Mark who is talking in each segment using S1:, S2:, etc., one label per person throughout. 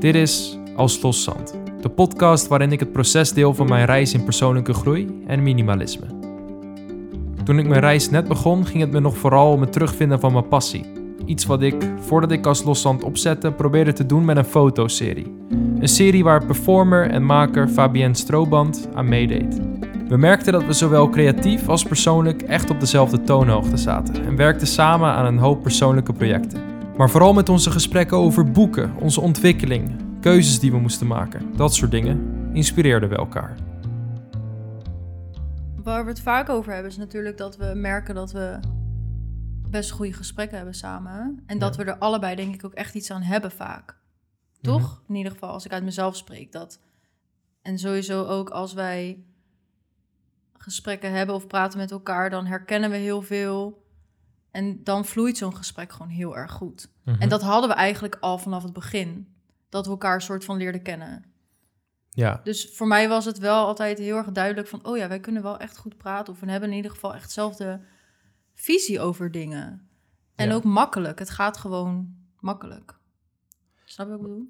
S1: Dit is Als Loszand, de podcast waarin ik het proces deel van mijn reis in persoonlijke groei en minimalisme. Toen ik mijn reis net begon, ging het me nog vooral om het terugvinden van mijn passie. Iets wat ik, voordat ik Als Loszand opzette, probeerde te doen met een fotoserie. Een serie waar performer en maker Fabienne Strooband aan meedeed. We merkten dat we zowel creatief als persoonlijk echt op dezelfde toonhoogte zaten en werkten samen aan een hoop persoonlijke projecten. Maar vooral met onze gesprekken over boeken, onze ontwikkeling, keuzes die we moesten maken, dat soort dingen, inspireerden we elkaar.
S2: Waar we het vaak over hebben is natuurlijk dat we merken dat we best goede gesprekken hebben samen. En dat
S1: Ja.
S2: we er allebei denk ik ook echt iets aan hebben vaak. Toch? In ieder geval als ik uit mezelf spreek. Dat. En sowieso ook als wij gesprekken hebben of praten met elkaar, dan herkennen we heel veel. En dan vloeit zo'n gesprek gewoon heel erg goed.
S1: Mhm.
S2: En dat hadden we eigenlijk al vanaf het begin. Dat we elkaar soort van leerden kennen.
S1: Ja,
S2: Dus voor mij was het wel altijd heel erg duidelijk van... oh ja, wij kunnen wel echt goed praten. Of we hebben in ieder geval echt dezelfde visie over dingen. En
S1: Ja.
S2: ook makkelijk. Het gaat gewoon makkelijk. Snap je wat ik bedoel?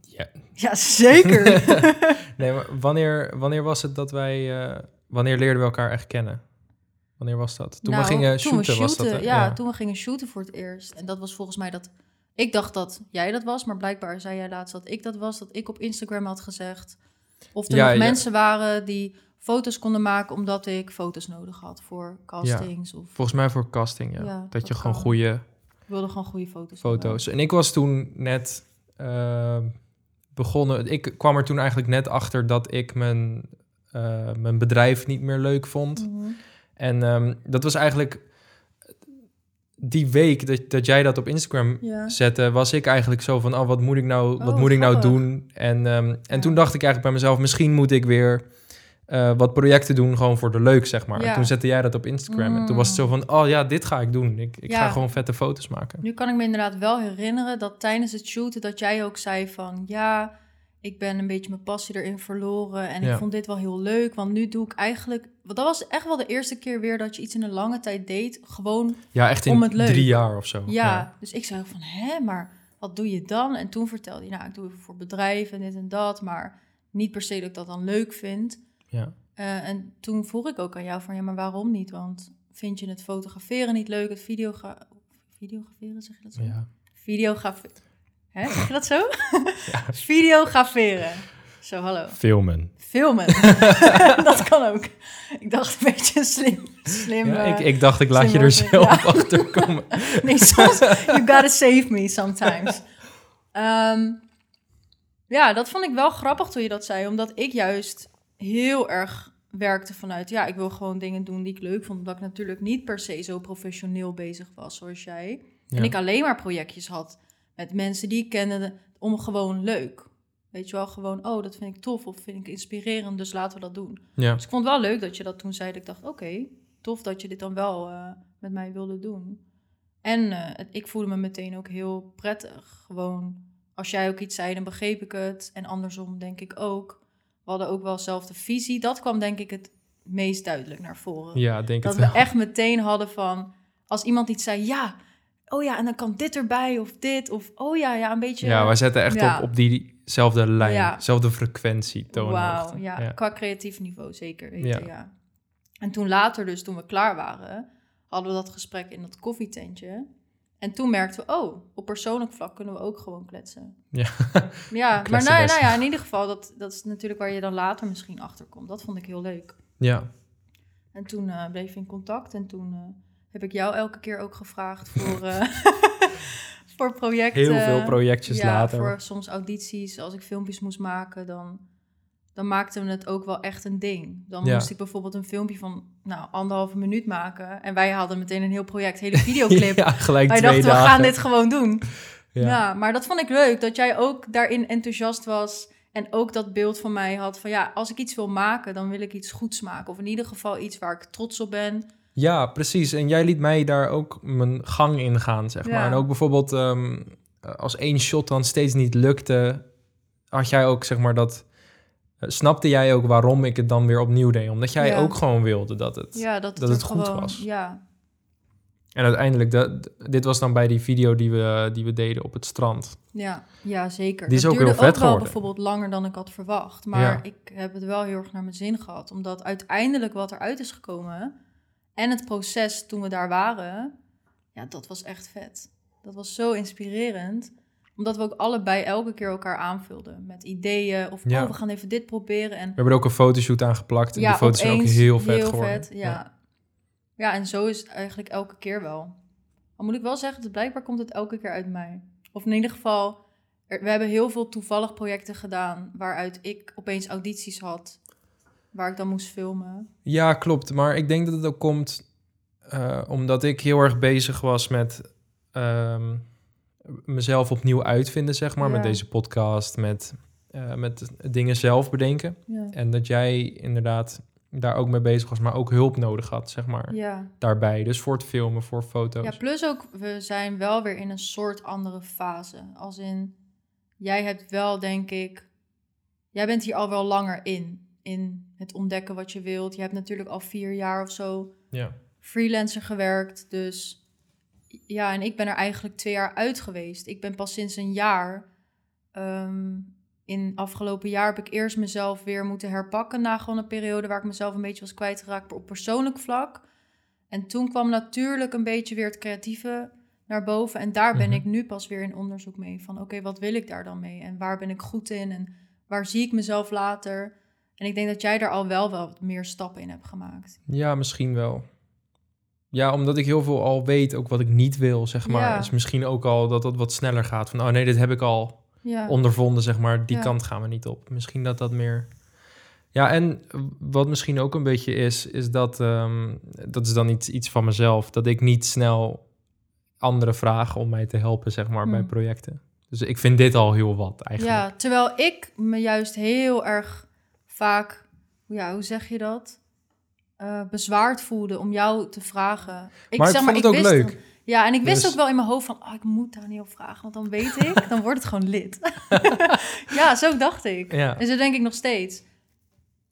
S1: ja.
S2: Ja, zeker.
S1: Nee, maar wanneer, wanneer was het dat wij... eh, wanneer leerden we elkaar echt kennen? Wanneer was dat? Toen
S2: Nou,
S1: we gingen
S2: toen we
S1: shooten, was dat,
S2: ja, toen we gingen shooten voor het eerst. En dat was volgens mij dat... Ik dacht dat jij dat was, maar blijkbaar zei jij laatst dat ik dat was. Dat ik op Instagram had gezegd. Of er
S1: Ja,
S2: nog
S1: ja.
S2: mensen waren die foto's konden maken... omdat ik foto's nodig had voor castings. Of
S1: Volgens mij voor casting, ja. Dat,
S2: dat
S1: je gewoon
S2: kan.
S1: goede
S2: ik wilde gewoon goede foto's
S1: foto's. En ik was toen net eh, begonnen. Ik kwam er toen eigenlijk net achter dat ik mijn, eh, mijn bedrijf niet meer leuk vond.
S2: Mhm.
S1: En ehm, dat was eigenlijk die week dat, dat jij dat op Instagram
S2: Ja.
S1: zette, was ik eigenlijk zo van, oh, wat moet ik nou, wat
S2: Oh,
S1: moet ik nou doen? En, ehm, en
S2: Ja.
S1: toen dacht ik eigenlijk bij mezelf, misschien moet ik weer eh, wat projecten doen, gewoon voor de leuk, zeg maar.
S2: Ja.
S1: En toen zette jij dat op Instagram. En toen was het zo van, oh ja, dit ga ik doen. Ik, ik ga gewoon vette foto's maken.
S2: Nu kan ik me inderdaad wel herinneren dat tijdens het shooten dat jij ook zei van ja, ik ben een beetje mijn passie erin verloren en
S1: Ja.
S2: ik vond dit wel heel leuk, want nu doe ik eigenlijk, want dat was echt wel de eerste keer weer dat je iets in een lange tijd deed, gewoon
S1: Ja, echt in
S2: Om het leuk.
S1: drie jaar of zo.
S2: ja. Dus ik zei van hè, maar wat doe je dan? En toen vertelde je, nou, ik doe het voor bedrijven en dit en dat, maar niet per se dat ik dat dan leuk vind.
S1: Ja.
S2: Eh, en toen vroeg ik ook aan jou van ja, maar waarom niet? Want vind je het fotograferen niet leuk, het videogra videograferen, zeg je dat zo?
S1: Ja.
S2: Videograferen. Hè, zeg je dat zo?
S1: Ja.
S2: Videograferen. Zo, hallo.
S1: Filmen.
S2: Filmen. dat kan ook. Ik dacht een beetje slim. slim
S1: Ja,
S2: eh,
S1: ik, ik dacht, ik laat je er zelf
S2: ja.
S1: achter komen.
S2: Nee, soms, you gotta save me sometimes. Ehm, ja, dat vond ik wel grappig toen je dat zei. Omdat ik juist heel erg werkte vanuit... Ja, ik wil gewoon dingen doen die ik leuk vond. Omdat ik natuurlijk niet per se zo professioneel bezig was zoals jij.
S1: Ja.
S2: En ik alleen maar projectjes had met mensen die ik kende om gewoon leuk. Weet je wel, gewoon, oh, dat vind ik tof of vind ik inspirerend, dus laten we dat doen.
S1: Ja.
S2: Dus ik vond het wel leuk dat je dat toen zei. Dat ik dacht, oké, tof dat je dit dan wel eh, met mij wilde doen. En eh, het- ik voelde me meteen ook heel prettig. Gewoon, als jij ook iets zei, dan begreep ik het. En andersom denk ik ook. We hadden ook wel dezelfde visie. Dat kwam denk ik het meest duidelijk naar voren.
S1: ja, denk
S2: dat
S1: het wel.
S2: we echt meteen hadden van... Als iemand iets zei, ja, oh ja, en dan kan dit erbij of dit. Of oh ja, ja, een beetje...
S1: Ja, wij zetten echt
S2: Ja.
S1: op, op diezelfde lijn,
S2: Ja.
S1: dezelfde frequentie, toonhoogte.
S2: Wauw, ja,
S1: ja.
S2: qua creatief niveau zeker weten,
S1: Ja.
S2: ja. En toen later dus, toen we klaar waren, hadden we dat gesprek in dat koffietentje. En toen merkten we, oh, op persoonlijk vlak kunnen we ook gewoon kletsen.
S1: Ja.
S2: Ja, maar nou, nou ja, in ieder geval, dat, dat is natuurlijk waar je dan later misschien achter komt. Dat vond ik heel leuk.
S1: Ja.
S2: En toen eh, bleef we in contact en toen eh, heb ik jou elke keer ook gevraagd voor, eh, voor projecten.
S1: Heel veel projectjes
S2: ja,
S1: later.
S2: voor soms audities. Als ik filmpjes moest maken, dan, dan maakten we het ook wel echt een ding. Dan
S1: Ja.
S2: moest ik bijvoorbeeld een filmpje van nou, anderhalve minuut maken. En wij hadden meteen een heel project, hele videoclip.
S1: ja, gelijk
S2: wij dachten,
S1: dagen.
S2: we gaan dit gewoon doen.
S1: Ja.
S2: Ja. maar dat vond ik leuk, dat jij ook daarin enthousiast was. En ook dat beeld van mij had van ja, als ik iets wil maken, dan wil ik iets goeds maken. Of in ieder geval iets waar ik trots op ben.
S1: Ja, precies. En jij liet mij daar ook mijn gang in gaan, zeg
S2: Ja.
S1: maar. En ook bijvoorbeeld ehm, als één shot dan steeds niet lukte, had jij ook, zeg maar, dat... eh, snapte jij ook waarom ik het dan weer opnieuw deed? Omdat jij
S2: Ja.
S1: ook gewoon wilde dat het...
S2: Ja, dat,
S1: dat het goed
S2: gewoon-
S1: was.
S2: Ja.
S1: En uiteindelijk, dat, dit was dan bij die video die we, die we deden op het strand.
S2: Ja, ja zeker.
S1: Die is
S2: Dat
S1: ook heel vet
S2: wel
S1: geworden.
S2: bijvoorbeeld langer dan ik had verwacht. Maar
S1: Ja.
S2: ik heb het wel heel erg naar mijn zin gehad. Omdat uiteindelijk wat eruit is gekomen... en het proces toen we daar waren... ja, dat was echt vet. Dat was zo inspirerend. Omdat we ook allebei elke keer elkaar aanvulden. Met ideeën of
S1: Ja.
S2: oh, we gaan even dit proberen. En
S1: We hebben er ook een fotoshoot aangeplakt. En
S2: ja,
S1: die foto's zijn ook heel vet geworden.
S2: vet, ja. ja. en zo is het eigenlijk elke keer wel. Al moet ik wel zeggen, dat blijkbaar komt het elke keer uit mij. Of in ieder geval, er- we hebben heel veel toevallig projecten gedaan... waaruit ik opeens audities had, waar ik dan moest filmen.
S1: Ja, klopt. Maar ik denk dat het ook komt eh, omdat ik heel erg bezig was met ehm, mezelf opnieuw uitvinden, zeg maar.
S2: Ja.
S1: Met deze podcast, met, eh, met dingen zelf bedenken.
S2: Ja,
S1: En dat jij inderdaad daar ook mee bezig was, maar ook hulp nodig had, zeg maar.
S2: ja.
S1: Daarbij. Dus voor het filmen, voor foto's.
S2: ja plus ook, we zijn wel weer in een soort andere fase. Als in, jij hebt wel, denk ik... Jij bent hier al wel langer in. In het ontdekken wat je wilt. Je hebt natuurlijk al vier jaar of zo
S1: ja.
S2: freelancer gewerkt. Dus ja, en ik ben er eigenlijk twee jaar uit geweest. Ik ben pas sinds een jaar. ehm, in afgelopen jaar heb ik eerst mezelf weer moeten herpakken. Na gewoon een periode waar ik mezelf een beetje was kwijtgeraakt op persoonlijk vlak. En toen kwam natuurlijk een beetje weer het creatieve naar boven. En daar ben
S1: Mhm.
S2: ik nu pas weer in onderzoek mee. Van oké, wat wil ik daar dan mee? En waar ben ik goed in? En waar zie ik mezelf later? En ik denk dat jij daar al wel, wel wat meer stappen in hebt gemaakt.
S1: Ja, misschien wel. Ja, omdat ik heel veel al weet, ook wat ik niet wil, zeg maar.
S2: Ja.
S1: Is misschien ook al dat dat wat sneller gaat. Van, oh nee, dit heb ik al
S2: Ja.
S1: ondervonden, zeg maar. Die
S2: Ja.
S1: kant gaan we niet op. Misschien dat dat meer... Ja, en wat misschien ook een beetje is, is dat... ehm, dat is dan iets, iets van mezelf. Dat ik niet snel anderen vraag om mij te helpen, zeg maar, bij
S2: Hmm.
S1: projecten. Dus ik vind dit al heel wat, eigenlijk.
S2: Ja, terwijl ik me juist heel erg vaak, ja, hoe zeg je dat? Eh, bezwaard voelde om jou te vragen. Ik
S1: maar ik
S2: zeg
S1: vond
S2: maar,
S1: het ook
S2: ik wist
S1: leuk.
S2: dan- ja, en ik wist
S1: Dus-
S2: ook wel in mijn hoofd van, oh, ik moet daar niet op vragen, want dan weet ik, dan wordt het gewoon lid. ja, zo dacht ik.
S1: Ja.
S2: En zo denk ik nog steeds.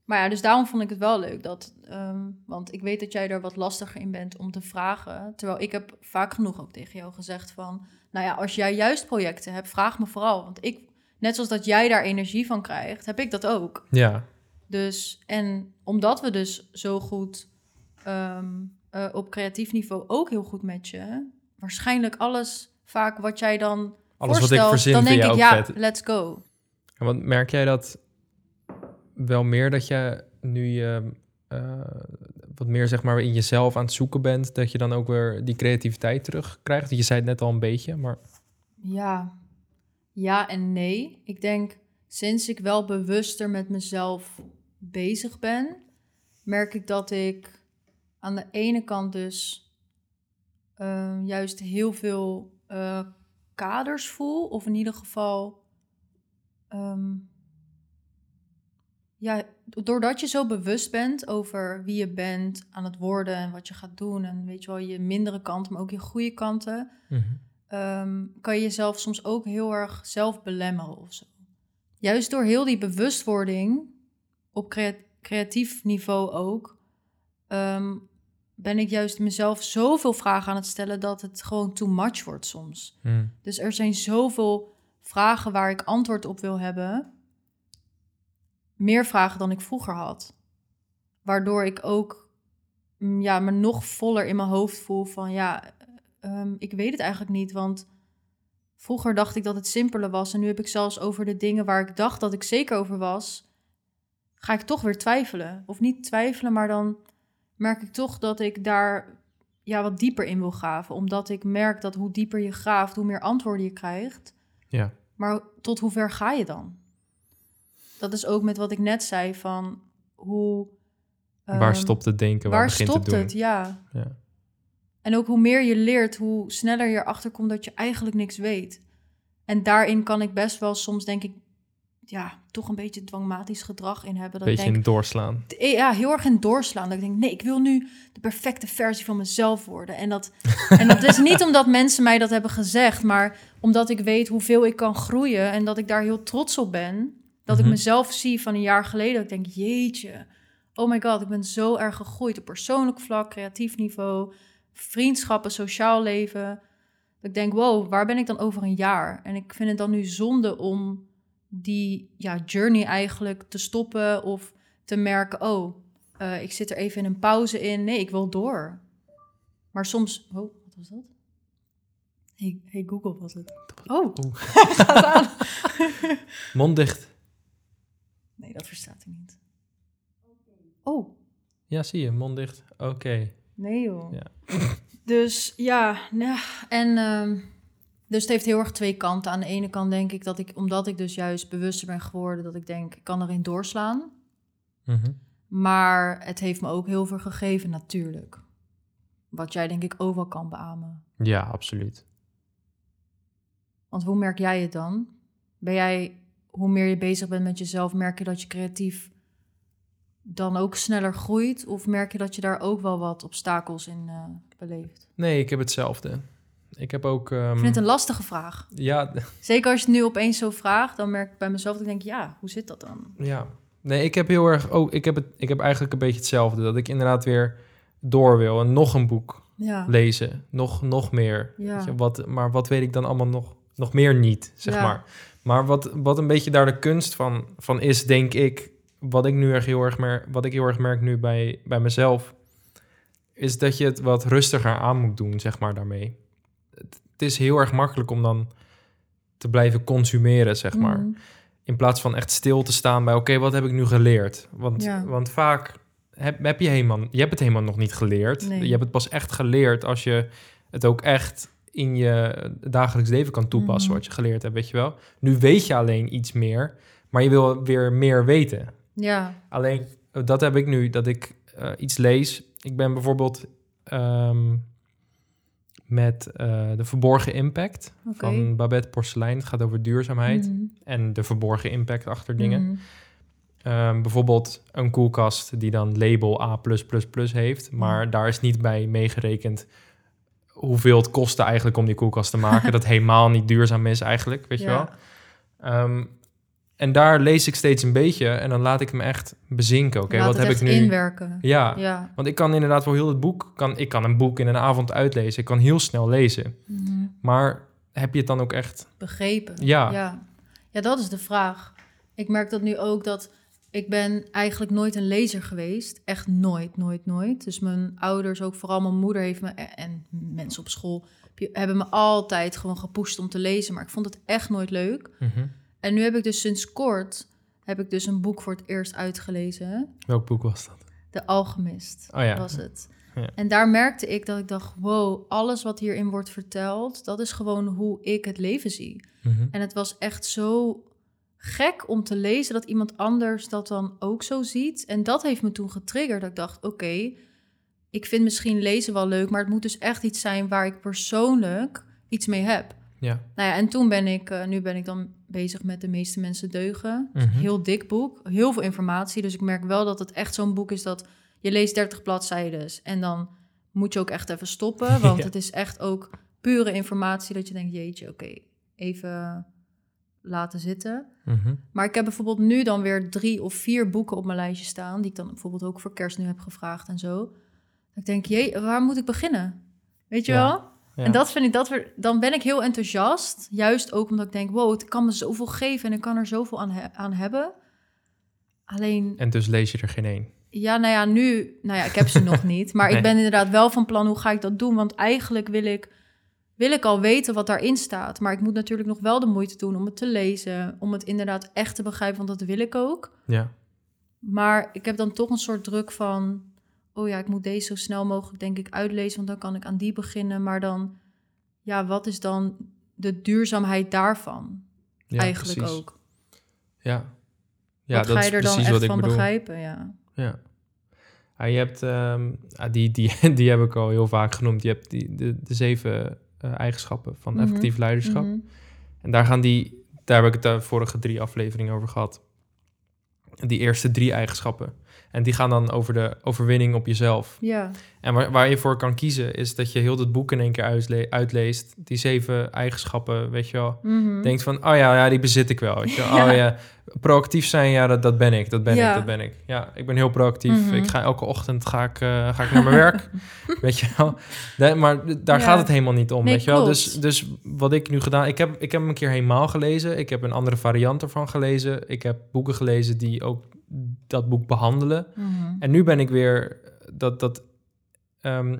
S2: Maar ja, dus daarom vond ik het wel leuk. Dat, ehm, want ik weet dat jij er wat lastiger in bent om te vragen. Terwijl ik heb vaak genoeg ook tegen jou gezegd van... Nou ja, als jij juist projecten hebt, vraag me vooral. Want ik, net zoals dat jij daar energie van krijgt, heb ik dat ook.
S1: Ja,
S2: Dus, en omdat we dus zo goed ehm, eh, op creatief niveau ook heel goed matchen... Waarschijnlijk alles vaak wat jij dan
S1: alles wat ik verzin
S2: dan denk ik, ja,
S1: vet.
S2: let's go.
S1: En Want merk jij dat wel meer dat je nu je eh, wat meer zeg maar in jezelf aan het zoeken bent, dat je dan ook weer die creativiteit terugkrijgt? Je zei het net al een beetje, maar
S2: Ja. ja en nee. Ik denk sinds ik wel bewuster met mezelf bezig ben, merk ik dat ik aan de ene kant dus eh, juist heel veel eh, kaders voel, of in ieder geval. ehm, ja, doordat je zo bewust bent over wie je bent aan het worden en wat je gaat doen, en weet je wel, je mindere kanten, maar ook je goede kanten, ehm, kan je jezelf soms ook heel erg zelf belemmeren of zo. Juist door heel die bewustwording, op crea- creatief niveau ook, ehm, ben ik juist mezelf zoveel vragen aan het stellen dat het gewoon too much wordt soms.
S1: Hm.
S2: Dus er zijn zoveel vragen waar ik antwoord op wil hebben. Meer vragen dan ik vroeger had. Waardoor ik ook mm, ja, me nog voller in mijn hoofd voel van ja, ehm, ik weet het eigenlijk niet. Want vroeger dacht ik dat het simpeler was. En nu heb ik zelfs over de dingen waar ik dacht dat ik zeker over was, ga ik toch weer twijfelen. Of niet twijfelen, maar dan merk ik toch dat ik daar ja, wat dieper in wil graven. Omdat ik merk dat hoe dieper je graaft, hoe meer antwoorden je krijgt.
S1: Ja.
S2: Maar tot hoe ver ga je dan? Dat is ook met wat ik net zei van hoe...
S1: waar
S2: ehm,
S1: stopt het denken? Waar,
S2: Waar
S1: begint
S2: stopt
S1: het doen?
S2: het? Ja.
S1: Ja.
S2: En ook hoe meer je leert, hoe sneller je erachter komt dat je eigenlijk niks weet. En daarin kan ik best wel soms, denk ik, ja, toch een beetje dwangmatisch gedrag in hebben. Dat
S1: Beetje
S2: ik denk,
S1: in doorslaan.
S2: ja, heel erg in doorslaan. Dat ik denk, nee, ik wil nu de perfecte versie van mezelf worden. En dat, en dat is niet omdat mensen mij dat hebben gezegd, maar omdat ik weet hoeveel ik kan groeien en dat ik daar heel trots op ben. Dat
S1: Mhm.
S2: ik mezelf zie van een jaar geleden. Dat ik denk, jeetje, oh my god, ik ben zo erg gegroeid op persoonlijk vlak, creatief niveau, vriendschappen, sociaal leven. Dat ik denk, wow, waar ben ik dan over een jaar? En ik vind het dan nu zonde om die ja, journey eigenlijk te stoppen of te merken, oh, eh, ik zit er even in een pauze in. Nee, ik wil door. Maar soms, oh, wat was dat? Hey, hey Google was het. Oh,
S1: Oeh.
S2: gaat aan.
S1: Mond dicht.
S2: Nee, dat verstaat hij niet. Oh,
S1: Ja, zie je, mond dicht. Oké.
S2: nee joh.
S1: Ja.
S2: Dus ja, nou, en ehm, dus het heeft heel erg twee kanten. Aan de ene kant denk ik dat ik, omdat ik dus juist bewuster ben geworden, dat ik denk, ik kan erin doorslaan.
S1: Mhm.
S2: Maar het heeft me ook heel veel gegeven natuurlijk. Wat jij denk ik ook wel kan beamen.
S1: Ja, absoluut.
S2: Want hoe merk jij het dan? Ben jij, hoe meer je bezig bent met jezelf, merk je dat je creatief dan ook sneller groeit? Of merk je dat je daar ook wel wat obstakels in eh, beleeft?
S1: Nee, ik heb hetzelfde. Ik heb ook... ehm,
S2: Ik vind het een lastige vraag.
S1: Ja,
S2: Zeker als je het nu opeens zo vraagt, dan merk ik bij mezelf dat ik denk, ja, hoe zit dat dan?
S1: Ja. Nee, ik heb heel erg... Oh, ik heb, het, ik heb eigenlijk een beetje hetzelfde. Dat ik inderdaad weer door wil en nog een boek
S2: Ja,
S1: lezen. Nog, nog meer.
S2: Ja.
S1: Weet je, wat, maar wat weet ik dan allemaal nog, nog meer niet, zeg
S2: Ja.
S1: maar. Maar wat, wat een beetje daar de kunst van, van is, denk ik... Wat ik nu erg heel erg merk, wat ik heel erg merk nu bij, bij mezelf... is dat je het wat rustiger aan moet doen, zeg maar, daarmee. Het, is heel erg makkelijk om dan te blijven consumeren, zeg maar.
S2: Mhm.
S1: In plaats van echt stil te staan bij, oké, wat heb ik nu geleerd? Want,
S2: Ja.
S1: want vaak heb, heb je, helemaal, je hebt het helemaal nog niet geleerd.
S2: Nee.
S1: Je hebt het pas echt geleerd als je het ook echt in je dagelijks leven kan toepassen,
S2: Mhm.
S1: wat je geleerd hebt, weet je wel. Nu weet je alleen iets meer, maar je wil weer meer weten.
S2: Ja,
S1: Alleen, dat heb ik nu, dat ik eh, iets lees. Ik ben bijvoorbeeld ehm, met eh, De Verborgen Impact van Babette Porcelein. Het gaat over duurzaamheid
S2: Mhm.
S1: en de verborgen impact achter dingen.
S2: Mhm.
S1: Ehm, bijvoorbeeld een koelkast die dan label A++ heeft, maar daar is niet bij meegerekend hoeveel het kostte eigenlijk om die koelkast te maken. dat helemaal niet duurzaam is eigenlijk, weet je
S2: Ja.
S1: wel. Ehm, en daar lees ik steeds een beetje en dan laat ik me echt bezinken. Oké, wat heb ik nu?
S2: inwerken.
S1: Ja,
S2: Ja.
S1: want ik kan inderdaad wel heel het boek, kan, ik kan een boek in een avond uitlezen. Ik kan heel snel lezen.
S2: Mhm.
S1: Maar heb je het dan ook echt?
S2: Begrepen.
S1: Ja.
S2: ja. Ja, dat is de vraag. Ik merk dat nu ook dat ik ben eigenlijk nooit een lezer geweest. Echt nooit, nooit, nooit. Dus mijn ouders, ook vooral mijn moeder heeft me en mensen op school hebben me altijd gewoon gepusht om te lezen, maar ik vond het echt nooit leuk.
S1: Mhm.
S2: En nu heb ik dus sinds kort heb ik dus een boek voor het eerst uitgelezen.
S1: Welk boek was dat?
S2: De Alchemist
S1: Oh ja.
S2: was het.
S1: Ja.
S2: En daar merkte ik dat ik dacht, wow, alles wat hierin wordt verteld, dat is gewoon hoe ik het leven zie.
S1: Mhm.
S2: En het was echt zo gek om te lezen dat iemand anders dat dan ook zo ziet. En dat heeft me toen getriggerd. Dat ik dacht, oké, ik vind misschien lezen wel leuk, maar het moet dus echt iets zijn waar ik persoonlijk iets mee heb.
S1: Ja.
S2: Nou ja, en toen ben ik, eh, nu ben ik dan bezig met De meeste mensen deugen.
S1: Mhm.
S2: Heel dik boek, heel veel informatie. Dus ik merk wel dat het echt zo'n boek is dat je leest 30 bladzijden en dan moet je ook echt even stoppen. Want
S1: Ja.
S2: het is echt ook pure informatie dat je denkt, jeetje, oké, even laten zitten.
S1: Mhm.
S2: Maar ik heb bijvoorbeeld nu dan weer drie of vier boeken op mijn lijstje staan, die ik dan bijvoorbeeld ook voor kerst nu heb gevraagd en zo. Ik denk, jee, waar moet ik beginnen? Weet je
S1: Ja.
S2: wel?
S1: Ja.
S2: En dat vind ik dat weer, dan ben ik heel enthousiast. Juist ook omdat ik denk, wow, het kan me zoveel geven en ik kan er zoveel aan, he- aan hebben. Alleen,
S1: En dus lees je er geen één.
S2: ja, nou ja, nu, nou ja, ik heb ze nog niet. Maar
S1: Nee.
S2: ik ben inderdaad wel van plan, hoe ga ik dat doen? Want eigenlijk wil ik, wil ik al weten wat daarin staat. Maar ik moet natuurlijk nog wel de moeite doen om het te lezen. Om het inderdaad echt te begrijpen, want dat wil ik ook.
S1: Ja.
S2: Maar ik heb dan toch een soort druk van... oh ja, ik moet deze zo snel mogelijk denk ik uitlezen... want dan kan ik aan die beginnen. Maar dan, ja, wat is dan de duurzaamheid daarvan?
S1: ja
S2: eigenlijk
S1: precies.
S2: ook.
S1: Ja. Ja,
S2: wat
S1: dat
S2: ga je er dan echt van
S1: bedoel.
S2: begrijpen? Ja.
S1: Ja. Ah, je hebt, ehm, ah, die, die, die heb ik al heel vaak genoemd. Je hebt die, de, de zeven eh, eigenschappen van
S2: Mhm.
S1: effectief leiderschap.
S2: Mhm.
S1: En daar gaan die, daar heb ik het de vorige drie afleveringen over gehad. Die eerste drie eigenschappen, En die gaan dan over de overwinning op jezelf.
S2: Ja.
S1: En waar, waar je voor kan kiezen, is dat je heel het boek in één keer uitle- uitleest. Die zeven eigenschappen, weet je wel.
S2: Mhm.
S1: Denkt van, oh ja, ja, die bezit ik wel. Weet je? wel.
S2: Ja.
S1: Oh ja, proactief zijn, ja, dat, dat ben ik. Dat ben
S2: Ja.
S1: ik, dat ben ik. Ja, ik ben heel proactief.
S2: Mhm.
S1: Ik ga elke ochtend ga ik, eh, ga ik naar mijn werk. Weet je wel. Nee, maar daar
S2: Ja.
S1: gaat het helemaal niet om,
S2: Nee,
S1: weet je wel.
S2: klopt.
S1: Dus, dus wat ik nu gedaan... Ik heb, ik heb hem een keer helemaal gelezen. Ik heb een andere variant ervan gelezen. Ik heb boeken gelezen die ook dat boek behandelen.
S2: Mhm.
S1: En nu ben ik weer dat, dat, ehm,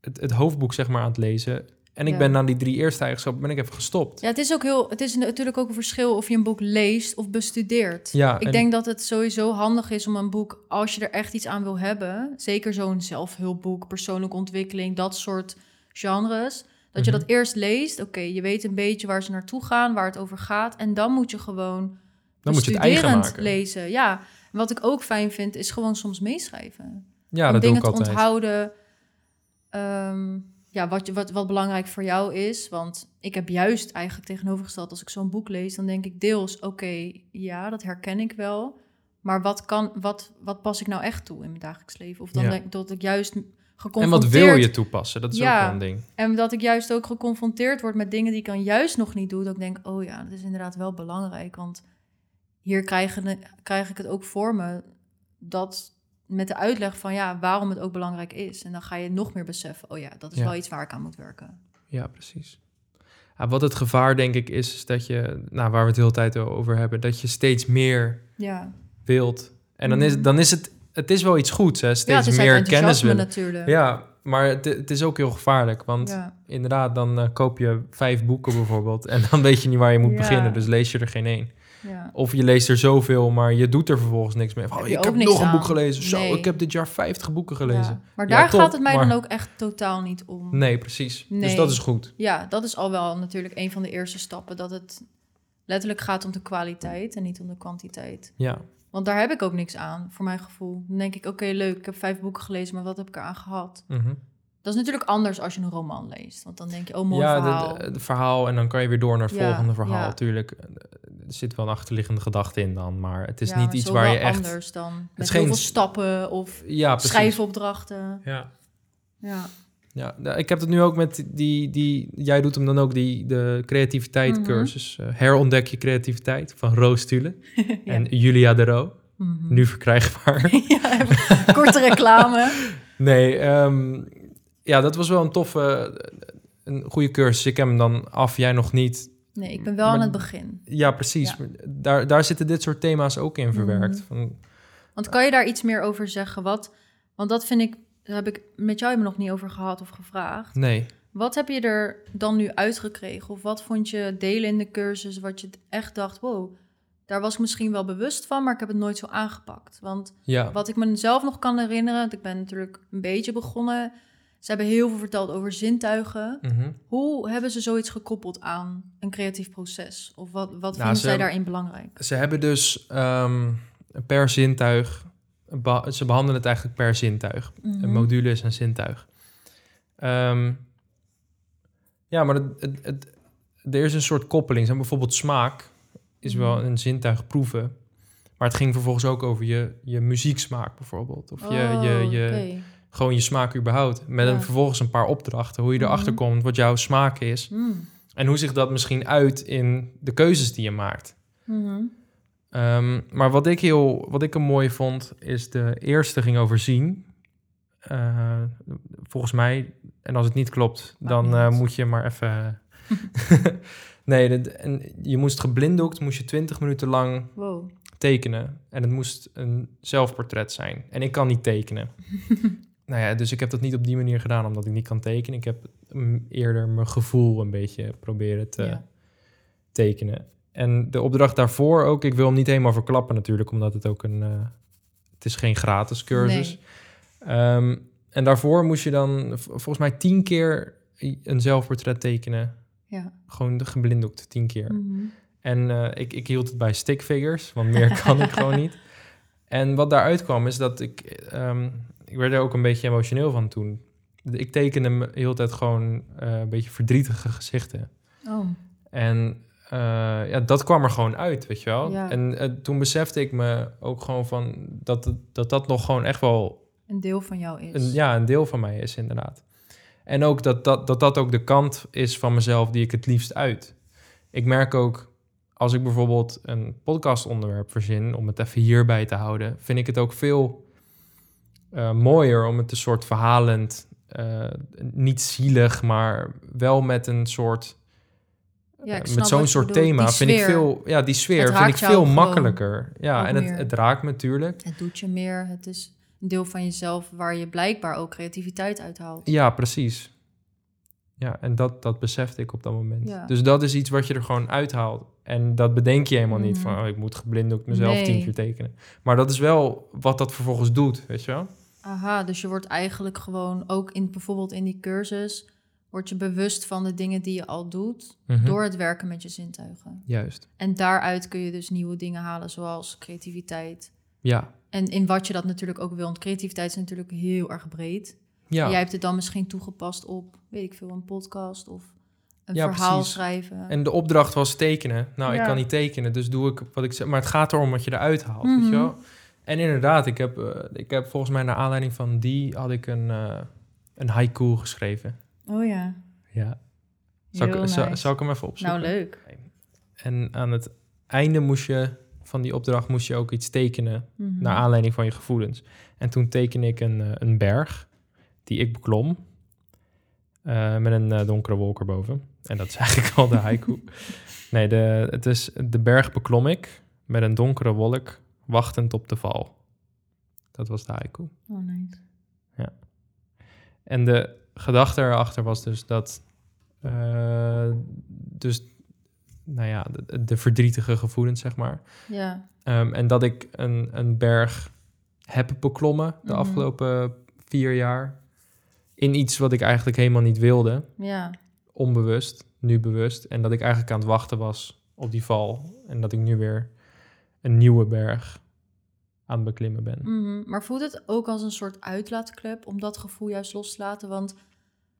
S1: het, het hoofdboek zeg maar aan het lezen. En ik
S2: Ja.
S1: ben na die drie eerste eigenschappen ben ik even gestopt.
S2: Ja, het is ook heel. Het is natuurlijk ook een verschil of je een boek leest of bestudeert.
S1: Ja,
S2: Ik
S1: en-
S2: denk dat het sowieso handig is om een boek, als je er echt iets aan wil hebben, zeker zo'n zelfhulpboek, persoonlijke ontwikkeling, dat soort genres, dat je
S1: Mhm.
S2: dat eerst leest. Oké, je weet een beetje waar ze naartoe gaan, waar het over gaat, en dan moet je gewoon
S1: Dan moet je het eigen maken.
S2: lezen. Ja, wat ik ook fijn vind, is gewoon soms meeschrijven.
S1: Ja,
S2: om
S1: dat doe
S2: dingen
S1: ik
S2: te
S1: altijd.
S2: onthouden. ehm, ja, wat, wat, wat belangrijk voor jou is. Want ik heb juist eigenlijk tegenovergesteld... als ik zo'n boek lees, dan denk ik deels... oké, ja, dat herken ik wel. Maar wat, kan, wat, wat pas ik nou echt toe in mijn dagelijks leven? Of dan
S1: Ja.
S2: denk ik dat ik juist
S1: En
S2: geconfronteerd...
S1: wat wil je toepassen? Dat is ook wel een ding.
S2: En dat ik juist ook geconfronteerd word met dingen die ik dan juist nog niet doe. Dat ik denk, oh ja, dat is inderdaad wel belangrijk. Want hier krijg, krijg ik het ook voor me. Dat met de uitleg van ja, waarom het ook belangrijk is. En dan ga je nog meer beseffen, oh ja, dat is
S1: Ja.
S2: wel iets waar ik aan moet werken.
S1: Ja, precies. Ja, wat het gevaar denk ik is, is dat je, nou, waar we het de hele tijd over hebben, dat je steeds meer
S2: Ja,
S1: wilt. En dan is,
S2: Mhm.
S1: dan is het, het is wel iets goeds, hè?
S2: ja
S1: steeds
S2: het is
S1: meer kennis willen.
S2: natuurlijk.
S1: Ja, maar het, het is ook heel gevaarlijk, want inderdaad, dan eh, koop je vijf boeken bijvoorbeeld en dan weet je niet waar je moet beginnen, dus lees je er geen één.
S2: Ja.
S1: Of je leest er zoveel, maar je doet er vervolgens niks mee. Van, oh,
S2: je
S1: ik heb nog een boek gelezen. Zo,
S2: Nee.
S1: ik heb dit jaar 50 boeken gelezen.
S2: Ja. Maar
S1: Ja,
S2: daar
S1: top,
S2: gaat het mij
S1: maar-
S2: dan ook echt totaal niet om.
S1: Nee, precies. Dus dat is goed.
S2: Ja, dat is al wel natuurlijk een van de eerste stappen. Dat het letterlijk gaat om de kwaliteit en niet om de kwantiteit.
S1: Ja,
S2: Want daar heb ik ook niks aan, voor mijn gevoel. Dan denk ik, oké, leuk, ik heb vijf boeken gelezen, maar wat heb ik eraan gehad?
S1: mhm.
S2: Dat is natuurlijk anders als je een roman leest. Want dan denk je, oh, mooi
S1: ja
S2: verhaal.
S1: de- het verhaal en dan kan je weer door naar het
S2: Ja,
S1: volgende verhaal.
S2: ja.
S1: Tuurlijk, er zit wel een achterliggende gedachte in dan, maar het is
S2: Ja,
S1: niet iets waar je echt...
S2: anders dan. Met
S1: is
S2: heel
S1: geen-
S2: veel stappen of
S1: Ja, precies.
S2: schrijfopdrachten.
S1: Ja.
S2: Ja.
S1: Ja, ik heb het nu ook met die, die, jij doet hem dan ook, die, de creativiteit
S2: Mhm.
S1: cursus. eh, herontdek je creativiteit van Roos Tule
S2: Ja.
S1: en Julia de Roo.
S2: Mhm.
S1: Nu verkrijgbaar.
S2: ja, korte reclame.
S1: nee, ehm, ja, dat was wel een toffe, een goede cursus. Ik heb hem dan af, jij nog niet.
S2: Nee, ik ben wel
S1: Maar-
S2: aan het begin.
S1: Ja, precies.
S2: Ja.
S1: Daar, daar zitten dit soort thema's ook in verwerkt.
S2: Mhm.
S1: Van,
S2: Want kan je daar iets meer over zeggen? Wat, want dat vind ik, daar heb ik met jou nog niet over gehad of gevraagd.
S1: nee,
S2: Wat heb je er dan nu uitgekregen? Of wat vond je delen in de cursus wat je echt dacht, wow, daar was ik misschien wel bewust van, maar ik heb het nooit zo aangepakt. Want
S1: ja.
S2: wat ik mezelf nog kan herinneren, want ik ben natuurlijk een beetje begonnen. Ze hebben heel veel verteld over zintuigen.
S1: Mhm.
S2: Hoe hebben ze zoiets gekoppeld aan een creatief proces? Of wat, wat
S1: Nou,
S2: vinden
S1: ze-
S2: zij daarin belangrijk?
S1: Ze hebben dus ehm, per zintuig, be- ze behandelen het eigenlijk per zintuig.
S2: Mhm.
S1: Een module is een zintuig. Ehm, ja, maar het, het, het- er is een soort koppeling. Zeg, bijvoorbeeld smaak is wel
S2: Mhm.
S1: een zintuig proeven. Maar het ging vervolgens ook over je, je muzieksmaak bijvoorbeeld. Of je, je,
S2: Oh,
S1: je,
S2: oké.
S1: Gewoon je smaak überhaupt. Met
S2: Ja.
S1: een, vervolgens een paar opdrachten. Hoe je erachter
S2: Mhm.
S1: komt wat jouw smaak is.
S2: Hmm.
S1: En hoe zich dat misschien uit in de keuzes die je maakt.
S2: Mhm.
S1: Ehm, maar wat ik heel, wat ik een mooi vond, is de eerste ging over zien. Eh, volgens mij, en als het niet klopt, dan
S2: niet
S1: eh, moet je maar even. nee, en je moest geblinddoekt, moest je 20 minuten lang
S2: Wow.
S1: tekenen. En het moest een zelfportret zijn. En ik kan niet tekenen. nou ja, dus ik heb dat niet op die manier gedaan, omdat ik niet kan tekenen. Ik heb mm, eerder mijn gevoel een beetje proberen te
S2: Ja.
S1: tekenen. En de opdracht daarvoor ook, ik wil hem niet helemaal verklappen natuurlijk, omdat het ook een, eh, het is geen gratis cursus.
S2: Nee.
S1: Ehm, en daarvoor moest je dan volgens mij tien keer een zelfportret tekenen.
S2: Ja.
S1: Gewoon de geblinddoekt, tien keer.
S2: Mhm.
S1: En eh, ik, ik hield het bij stick figures, want meer kan ik gewoon niet. En wat daaruit kwam is dat ik... ehm, ik werd er ook een beetje emotioneel van toen. Ik tekende me de hele tijd gewoon eh, een beetje verdrietige gezichten.
S2: Oh.
S1: En eh, ja, dat kwam er gewoon uit, weet je wel.
S2: Ja.
S1: En eh, toen besefte ik me ook gewoon van dat, dat dat nog gewoon echt wel
S2: Een deel van jou is.
S1: een, ja, een deel van mij is, inderdaad. En ook dat dat, dat dat ook de kant is van mezelf die ik het liefst uit. Ik merk ook, als ik bijvoorbeeld een podcastonderwerp verzin, om het even hierbij te houden, vind ik het ook veel eh, mooier om het een soort verhalend, eh, niet zielig, maar wel met een soort,
S2: Ja,
S1: eh, met zo'n soort thema, vind ik veel, ja, die sfeer vind ik veel makkelijker. Ja, en het, het raakt me natuurlijk.
S2: Het doet je meer. Het is een deel van jezelf waar je blijkbaar ook creativiteit uithaalt.
S1: Ja, precies. Ja, en dat, dat besefte ik op dat moment.
S2: Ja.
S1: Dus dat is iets wat je er gewoon uithaalt. En dat bedenk je helemaal niet
S2: Mhm.
S1: van... Oh, ik moet geblinddoekt mezelf tien keer tekenen. Maar dat is wel wat dat vervolgens doet, weet je wel?
S2: Aha, dus je wordt eigenlijk gewoon ook in bijvoorbeeld in die cursus word je bewust van de dingen die je al doet
S1: Mhm.
S2: door het werken met je zintuigen.
S1: Juist.
S2: En daaruit kun je dus nieuwe dingen halen, zoals creativiteit.
S1: Ja.
S2: En in wat je dat natuurlijk ook wil. Want creativiteit is natuurlijk heel erg breed.
S1: Ja.
S2: Jij hebt het dan misschien toegepast op, weet ik veel, een podcast of een
S1: Ja,
S2: verhaal
S1: precies.
S2: schrijven.
S1: En de opdracht was tekenen. Nou, ik kan niet tekenen, dus doe ik wat ik zeg. Maar het gaat erom wat je eruit haalt, weet
S2: Mhm.
S1: je wel? En inderdaad, ik heb, eh, ik heb volgens mij naar aanleiding van die... had ik een, eh, een haiku geschreven.
S2: Oh ja,
S1: Ja. Zal, ik, zal,
S2: nice.
S1: zal ik hem even opzoeken?
S2: Nou, leuk.
S1: En aan het einde moest je van die opdracht moest je ook iets tekenen
S2: Mhm.
S1: naar aanleiding van je gevoelens. En toen tekende ik een, eh, een berg die ik beklom eh, met een donkere wolk erboven. En dat is eigenlijk al de haiku. nee, de, het is de berg beklom ik met een donkere wolk wachtend op de val. Dat was de haiku.
S2: Oh, nice.
S1: En de gedachte erachter was dus dat, eh, dus, nou ja, de, de verdrietige gevoelens, zeg maar.
S2: Ja,
S1: Ehm, en dat ik een, een berg heb beklommen de
S2: Mhm.
S1: afgelopen vier jaar. In iets wat ik eigenlijk helemaal niet wilde.
S2: ja.
S1: Onbewust, nu bewust. En dat ik eigenlijk aan het wachten was op die val. En dat ik nu weer een nieuwe berg aan het beklimmen ben.
S2: Mhm. Maar voelt het ook als een soort uitlaatklep om dat gevoel juist los te laten? Want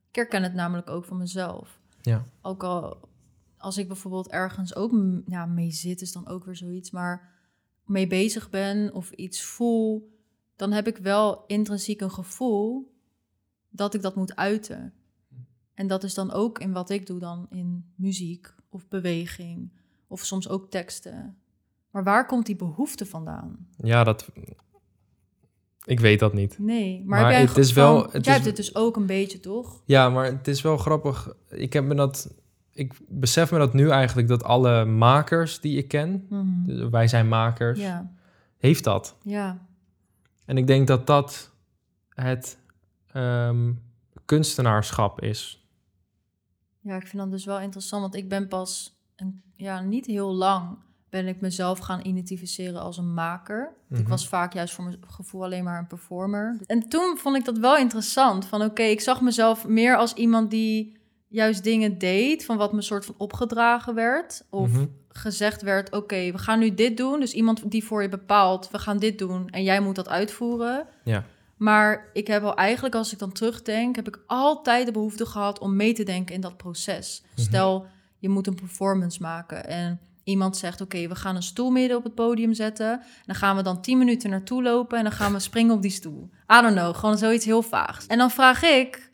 S2: ik herken het namelijk ook van mezelf.
S1: Ja.
S2: Ook al als ik bijvoorbeeld ergens ook ja, mee zit, is dan ook weer zoiets. Maar mee bezig ben of iets voel, dan heb ik wel intrinsiek een gevoel dat ik dat moet uiten. En dat is dan ook in wat ik doe dan in muziek of beweging of soms ook teksten. Maar waar komt die behoefte vandaan?
S1: Ja, dat... Ik weet dat niet.
S2: Nee, maar,
S1: Maar het is wel-
S2: van-
S1: het
S2: jij
S1: is-
S2: hebt het dus ook een beetje, toch?
S1: Ja, maar het is wel grappig. Ik heb me dat... Ik besef me dat nu eigenlijk dat alle makers die ik ken... dus wij zijn makers,
S2: Ja,
S1: heeft dat.
S2: ja,
S1: En ik denk dat dat het ehm, kunstenaarschap is.
S2: ja, ik vind dat dus wel interessant, want ik ben pas een, ja, niet heel lang ben ik mezelf gaan identificeren als een maker. Ik
S1: Mhm.
S2: was vaak juist voor mijn gevoel alleen maar een performer. En toen vond ik dat wel interessant. Van oké, ik zag mezelf meer als iemand die juist dingen deed van wat me soort van opgedragen werd. Of
S1: Mhm.
S2: gezegd werd, oké, we gaan nu dit doen. Dus iemand die voor je bepaalt, we gaan dit doen en jij moet dat uitvoeren.
S1: Ja.
S2: Maar ik heb al eigenlijk, als ik dan terugdenk, heb ik altijd de behoefte gehad om mee te denken in dat proces.
S1: Mhm.
S2: Stel, je moet een performance maken en iemand zegt, oké, we gaan een stoel midden op het podium zetten. En dan gaan we dan 10 minuten naartoe lopen en dan gaan we springen op die stoel. I don't know, gewoon zoiets heel vaags. En dan vraag ik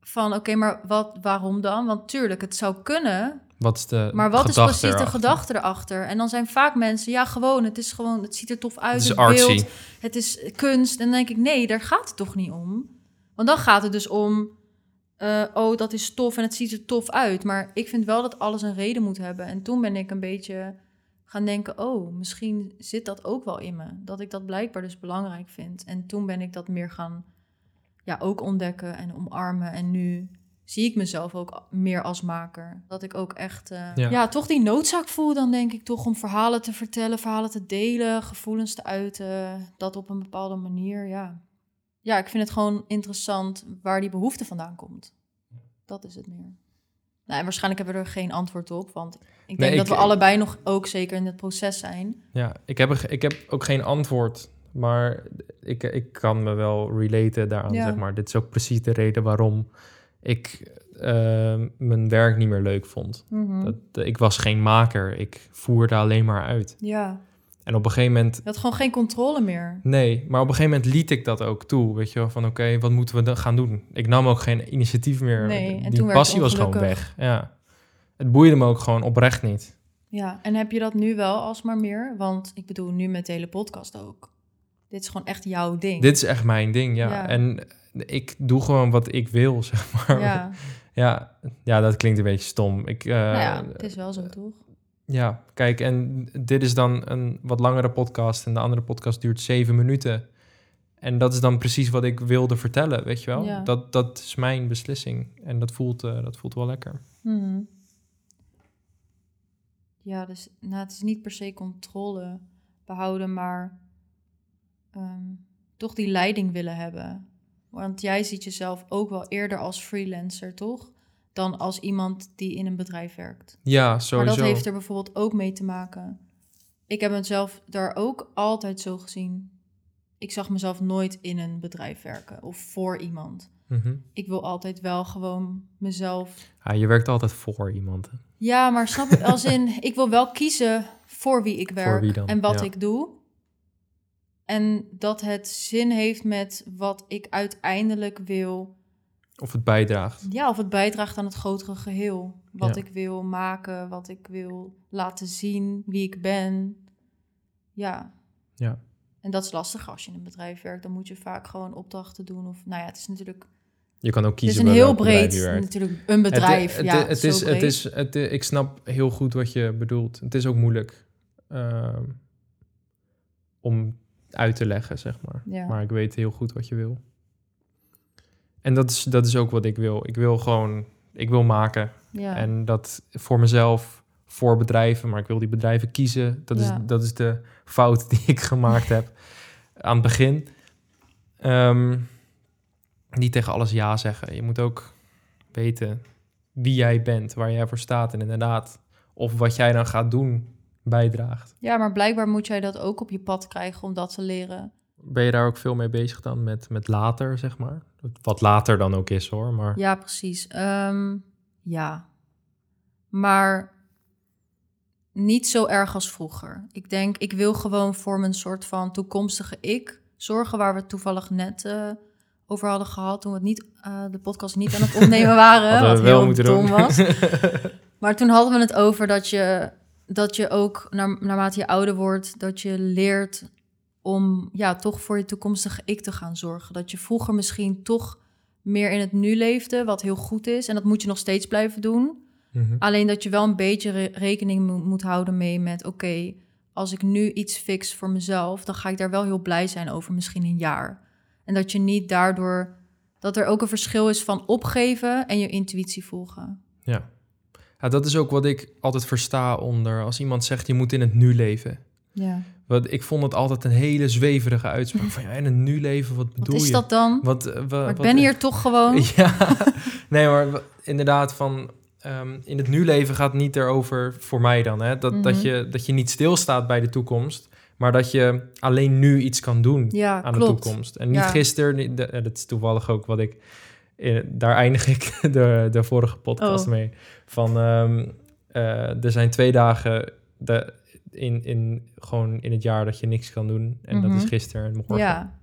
S2: van, oké, maar wat, waarom dan? Want tuurlijk, het zou kunnen,
S1: Wat is de
S2: maar wat is precies de gedachte erachter? En dan zijn vaak mensen, ja, gewoon, het is gewoon, het ziet er tof uit.
S1: Het is
S2: het beeld, het is kunst. En dan denk ik, nee, daar gaat het toch niet om. Want dan gaat het dus om, eh, oh, dat is tof en het ziet er tof uit. Maar ik vind wel dat alles een reden moet hebben. En toen ben ik een beetje gaan denken, oh, misschien zit dat ook wel in me. Dat ik dat blijkbaar dus belangrijk vind. En toen ben ik dat meer gaan, ja, ook ontdekken en omarmen. En nu zie ik mezelf ook meer als maker. Dat ik ook echt, eh,
S1: Ja.
S2: ja. toch die noodzaak voel dan denk ik toch om verhalen te vertellen, verhalen te delen, gevoelens te uiten. Dat op een bepaalde manier, ja. Ja, ik vind het gewoon interessant waar die behoefte vandaan komt. Dat is het meer. Nou, en waarschijnlijk hebben we er geen antwoord op, want ik denk
S1: Nee,
S2: dat
S1: ik-
S2: we allebei nog ook zeker in het proces zijn.
S1: Ja, ik heb, ik heb ook geen antwoord. Maar ik, ik kan me wel relaten daaraan,
S2: Ja.
S1: zeg maar. Dit is ook precies de reden waarom ik eh, mijn werk niet meer leuk vond.
S2: Mhm.
S1: Dat, ik was geen maker, ik voerde alleen maar uit.
S2: Ja,
S1: En op een gegeven moment,
S2: je had gewoon geen controle meer.
S1: nee, maar op een gegeven moment liet ik dat ook toe. Weet je wel, van oké, wat moeten we dan gaan doen? Ik nam ook geen initiatief meer.
S2: Nee, en
S1: Die
S2: toen werd
S1: passie was gewoon weg. Ja. Het boeide me ook gewoon oprecht niet.
S2: Ja, en heb je dat nu wel alsmaar meer? Want ik bedoel, nu met de hele podcast ook. Dit is gewoon echt jouw ding.
S1: Dit is echt mijn ding, ja.
S2: Ja.
S1: En ik doe gewoon wat ik wil, zeg maar.
S2: Ja,
S1: Ja, ja, dat klinkt een beetje stom. Ik, eh,
S2: nou ja, het is wel zo, toch?
S1: Ja, kijk, en dit is dan een wat langere podcast en de andere podcast duurt zeven minuten. En dat is dan precies wat ik wilde vertellen, weet je wel?
S2: Ja.
S1: Dat, dat is mijn beslissing en dat voelt, eh, dat voelt wel lekker.
S2: Mhm. Ja, dus nou, het is niet per se controle behouden, maar ehm, toch die leiding willen hebben. Want jij ziet jezelf ook wel eerder als freelancer, toch? Dan als iemand die in een bedrijf werkt.
S1: Ja,
S2: Maar
S1: sowieso.
S2: dat heeft er bijvoorbeeld ook mee te maken. Ik heb mezelf daar ook altijd zo gezien. Ik zag mezelf nooit in een bedrijf werken of voor iemand.
S1: Mhm.
S2: Ik wil altijd wel gewoon mezelf
S1: Ja, je werkt altijd voor iemand. hè?
S2: ja, maar snap je, als in, ik wil wel kiezen voor wie ik werk
S1: wie
S2: en wat
S1: ja.
S2: ik doe. En dat het zin heeft met wat ik uiteindelijk wil.
S1: Of het bijdraagt.
S2: Ja, of het bijdraagt aan het grotere geheel. Wat
S1: Ja.
S2: ik wil maken, wat ik wil laten zien, wie ik ben. Ja.
S1: Ja.
S2: En dat is lastig als je in een bedrijf werkt. Dan moet je vaak gewoon opdrachten doen. Of, nou ja, het is natuurlijk
S1: Je kan ook
S2: het is
S1: kiezen
S2: een heel breed, natuurlijk, een bedrijf.
S1: Het,
S2: ja,
S1: het, is, het is, ik snap heel goed wat je bedoelt. Het is ook moeilijk ehm, om uit te leggen, zeg maar.
S2: Ja.
S1: Maar ik weet heel goed wat je wil. En dat is, dat is ook wat ik wil. Ik wil gewoon, ik wil maken.
S2: ja.
S1: En dat voor mezelf, voor bedrijven, maar ik wil die bedrijven kiezen. Dat,
S2: Ja.
S1: is, dat is de fout die ik gemaakt heb aan het begin. Ehm, niet tegen alles ja zeggen. Je moet ook weten wie jij bent, waar jij voor staat en inderdaad of wat jij dan gaat doen bijdraagt.
S2: Ja, maar blijkbaar moet jij dat ook op je pad krijgen om dat te leren.
S1: Ben je daar ook veel mee bezig dan met, met later, zeg maar? Wat later dan ook is hoor, maar
S2: Ja, precies. Ehm, ja. Maar niet zo erg als vroeger. Ik denk, ik wil gewoon voor mijn soort van toekomstige ik zorgen, waar we toevallig net eh, over hadden gehad, toen we het niet, eh, de podcast niet aan het opnemen waren, wat
S1: we wel
S2: heel
S1: moeten
S2: dom
S1: doen.
S2: was. Maar toen hadden we het over dat je, dat je ook, naar, naarmate je ouder wordt, dat je leert om ja, toch voor je toekomstige ik te gaan zorgen. Dat je vroeger misschien toch meer in het nu leefde, wat heel goed is. En dat moet je nog steeds blijven doen.
S1: Mhm.
S2: Alleen dat je wel een beetje re- rekening mo- moet houden mee met... oké, als ik nu iets fix voor mezelf... dan ga ik daar wel heel blij zijn over misschien een jaar. En dat je niet daardoor... dat er ook een verschil is van opgeven en je intuïtie volgen.
S1: Ja. ja, dat is ook wat ik altijd versta onder als iemand zegt je moet in het nu leven.
S2: Ja.
S1: Want ik vond het altijd een hele zweverige uitspraak van ja, in het nu leven, wat bedoel
S2: Wat is
S1: je?
S2: dat dan?
S1: Wat, eh, wa-
S2: ik
S1: wat-
S2: ben hier toch gewoon...
S1: Ja, nee, maar inderdaad, van ehm, in het nu leven gaat niet erover voor mij dan, hè, dat, dat,
S2: Mhm.
S1: je, dat je niet stilstaat bij de toekomst, maar dat je alleen nu iets kan doen
S2: Ja,
S1: aan
S2: klopt.
S1: de toekomst. En niet
S2: Ja.
S1: gisteren, eh, dat is toevallig ook wat ik, eh, daar eindig ik de, de vorige podcast
S2: Oh.
S1: mee. Van ehm, eh, er zijn twee dagen de, in, in, gewoon in het jaar dat je niks kan doen. En dat is
S2: Mhm.
S1: gisteren en morgen
S2: Ja,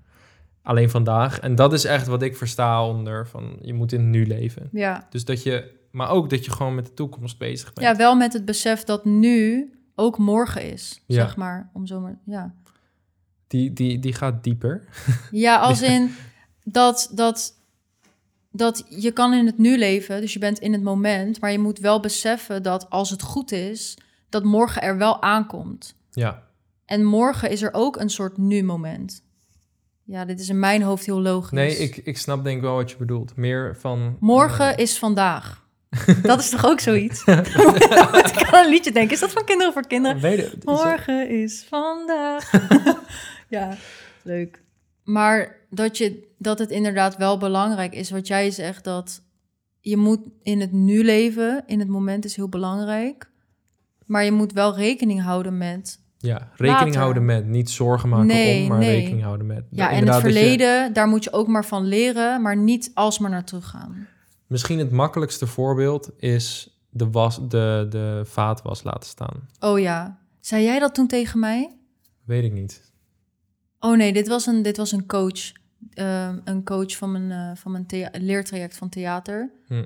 S1: alleen vandaag. En dat is echt wat ik versta onder van je moet in het nu leven.
S2: ja.
S1: Dus dat je, maar ook dat je gewoon met de toekomst bezig bent.
S2: ja, wel met het besef dat nu ook morgen is,
S1: Ja.
S2: zeg maar. Om zo maar, ja.
S1: Die, die, die gaat dieper.
S2: Ja, als in dat, dat, dat je kan in het nu leven, dus je bent in het moment, maar je moet wel beseffen dat als het goed is, dat morgen er wel aankomt.
S1: Ja,
S2: En morgen is er ook een soort nu-moment. Ja, dit is in mijn hoofd heel logisch.
S1: nee, ik, ik snap denk ik wel wat je bedoelt. Meer van...
S2: Morgen
S1: eh,
S2: is vandaag. Dat is toch ook zoiets? ik kan een liedje denken. Is dat van kinderen voor kinderen?
S1: weet het, is dat-
S2: Morgen is vandaag. ja, leuk. Maar dat, je, dat het inderdaad wel belangrijk is, wat jij zegt, dat je moet in het nu leven, in het moment is heel belangrijk. Maar je moet wel rekening houden met...
S1: ja, rekening
S2: later.
S1: houden met. Niet zorgen maken
S2: Nee,
S1: om, maar
S2: nee.
S1: rekening houden met.
S2: Ja, en het
S1: je-
S2: verleden, daar moet je ook maar van leren, maar niet alsmaar naar terug gaan.
S1: Misschien het makkelijkste voorbeeld is de, was, de, de vaatwas laten staan.
S2: Oh ja. Zei jij dat toen tegen mij?
S1: Weet ik niet.
S2: Oh nee, dit was een, dit was een coach. Ehm, een coach van mijn, eh, van mijn leertraject van theater.
S1: Hm.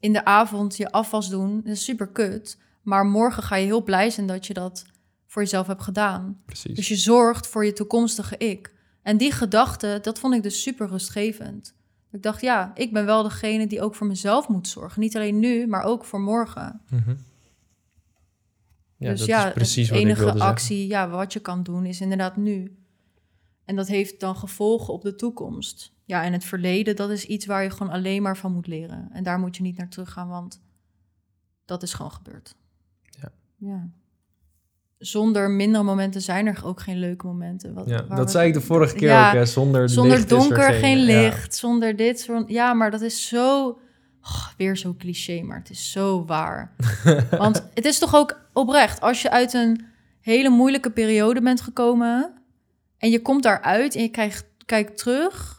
S2: In de avond je afwas doen, dat is super kut. Maar morgen ga je heel blij zijn dat je dat voor jezelf hebt gedaan.
S1: Precies.
S2: Dus je zorgt voor je toekomstige ik. En die gedachte, dat vond ik dus super rustgevend. Ik dacht, ja, ik ben wel degene die ook voor mezelf moet zorgen. Niet alleen nu, maar ook voor morgen.
S1: Mhm. Ja,
S2: dus
S1: dat
S2: ja,
S1: is precies wat ik
S2: enige
S1: wilde
S2: actie, ja, wat je kan doen, is inderdaad nu. En dat heeft dan gevolgen op de toekomst. Ja, en het verleden, dat is iets waar je gewoon alleen maar van moet leren. En daar moet je niet naar teruggaan, want dat is gewoon gebeurd.
S1: Ja.
S2: Zonder mindere momenten zijn er ook geen leuke momenten. Wat.
S1: Ja, dat
S2: we-
S1: zei ik de vorige keer
S2: Ja,
S1: ook. Hè. Zonder,
S2: Zonder
S1: licht is er
S2: donker geen
S1: ja.
S2: licht, zonder dit. Zon... Ja, maar dat is zo... Oh, weer zo cliché, maar het is zo waar. Want het is toch ook oprecht, als je uit een hele moeilijke periode bent gekomen... en je komt daaruit en je krijgt, kijkt terug...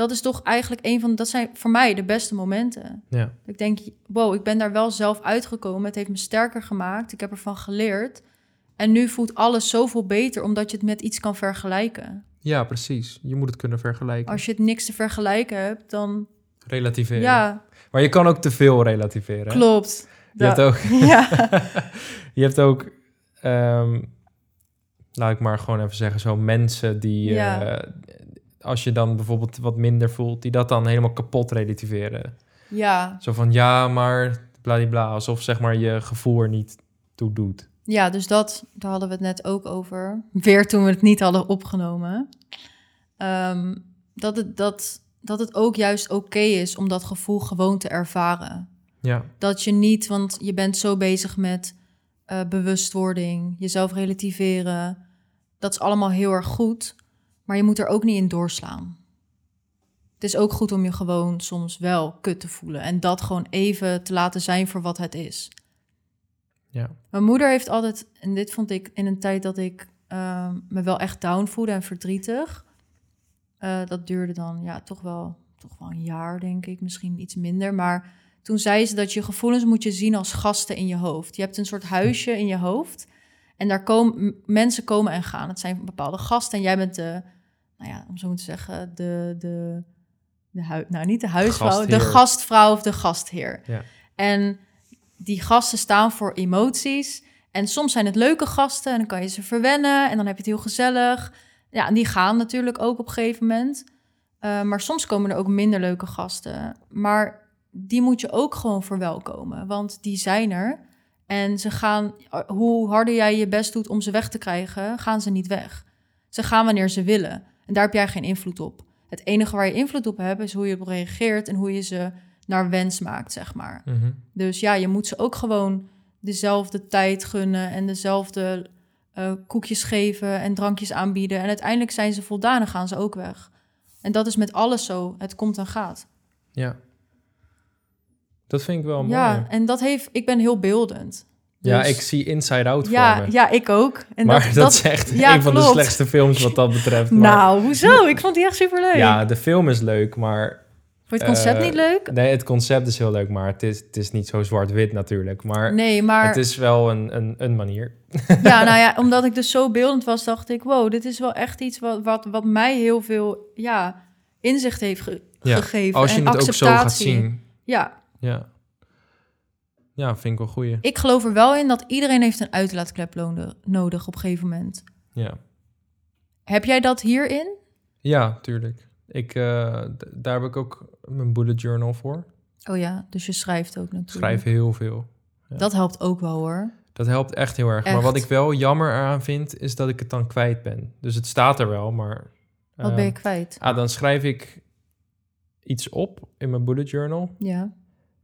S2: dat is toch eigenlijk een van... dat zijn voor mij de beste momenten.
S1: Ja.
S2: Ik denk, wow, ik ben daar wel zelf uitgekomen. Het heeft me sterker gemaakt. Ik heb ervan geleerd. En nu voelt alles zoveel beter... omdat je het met iets kan vergelijken.
S1: ja, precies. Je moet het kunnen vergelijken.
S2: Als je het niks te vergelijken hebt, dan...
S1: Relativeren.
S2: Ja,
S1: Maar je kan ook te veel relativeren.
S2: klopt.
S1: Je hebt
S2: Da-
S1: ook,
S2: Ja,
S1: je hebt ook ehm, laat ik maar gewoon even zeggen, zo mensen die,
S2: Ja.
S1: eh, als je dan bijvoorbeeld wat minder voelt, die dat dan helemaal kapot relativeren.
S2: ja.
S1: Zo van, ja, maar bladibla, alsof zeg maar je gevoel er niet toe doet.
S2: ja, dus dat, daar hadden we het net ook over. Weer toen we het niet hadden opgenomen. Ehm, dat, het, dat, dat het ook juist oké is om dat gevoel gewoon te ervaren.
S1: Ja,
S2: Dat je niet, want je bent zo bezig met eh, bewustwording, jezelf relativeren. Dat is allemaal heel erg goed, maar je moet er ook niet in doorslaan. Het is ook goed om je gewoon soms wel kut te voelen en dat gewoon even te laten zijn voor wat het is.
S1: ja,
S2: Mijn moeder heeft altijd, en dit vond ik in een tijd dat ik ehm, me wel echt down voelde en verdrietig. Eh, dat duurde dan ja, toch, wel, toch wel een jaar, denk ik, misschien iets minder. Maar toen zei ze dat je gevoelens moet je zien als gasten in je hoofd. Je hebt een soort huisje in je hoofd en daar komen mensen komen en gaan. Het zijn bepaalde gasten en jij bent de, nou ja, om zo te zeggen, de, de, de nou niet de huisvrouw, de gastvrouw of de gastheer.
S1: ja.
S2: En die gasten staan voor emoties. En soms zijn het leuke gasten en dan kan je ze verwennen en dan heb je het heel gezellig. Ja, en die gaan natuurlijk ook op een gegeven moment. Eh, maar soms komen er ook minder leuke gasten. Maar die moet je ook gewoon verwelkomen, want die zijn er. En ze gaan, hoe harder jij je best doet om ze weg te krijgen, gaan ze niet weg. Ze gaan wanneer ze willen. En daar heb jij geen invloed op. Het enige waar je invloed op hebt, is hoe je op reageert en hoe je ze naar wens maakt, zeg maar.
S1: Mhm.
S2: Dus ja, je moet ze ook gewoon dezelfde tijd gunnen en dezelfde eh, koekjes geven en drankjes aanbieden. En uiteindelijk zijn ze voldaan en gaan ze ook weg. En dat is met alles zo. Het komt en gaat.
S1: ja. Dat vind ik wel mooi.
S2: Ja, en dat heeft. Ik ben heel beeldend. Dus-
S1: ik zie Inside Out
S2: Ja,
S1: voor me.
S2: ja, ik ook. En
S1: maar dat, is echt
S2: ja,
S1: een van de slechtste films wat dat betreft. Maar,
S2: Nou, hoezo? Ik vond die echt superleuk.
S1: ja, de film is leuk, maar
S2: Vond je het concept
S1: eh,
S2: niet leuk?
S1: Nee, het concept is heel leuk, maar het is, het is niet zo zwart-wit natuurlijk. Maar
S2: Nee, maar
S1: het is wel een, een, een manier.
S2: ja, nou ja, omdat ik dus zo beeldend was, dacht ik, wow, dit is wel echt iets wat, wat, wat mij heel veel ja, inzicht heeft ge-
S1: Ja,
S2: gegeven.
S1: Als je
S2: en
S1: het ook zo gaat zien.
S2: Ja,
S1: Ja. Ja, vind ik wel goeie.
S2: ik geloof er wel in dat iedereen heeft een uitlaatklep nodig op een gegeven moment.
S1: Ja,
S2: Heb jij dat hierin?
S1: ja tuurlijk. Ik, eh, daar heb ik ook mijn bullet journal voor.
S2: Oh ja, dus je schrijft ook natuurlijk.
S1: schrijf heel veel. ja.
S2: Dat helpt ook wel hoor.
S1: Dat helpt echt heel erg. Maar wat ik wel jammer eraan vind, is dat ik het dan kwijt ben. Dus het staat er wel, maar...
S2: Wat ben je kwijt?
S1: Ah, dan schrijf ik iets op in mijn bullet journal.
S2: Ja.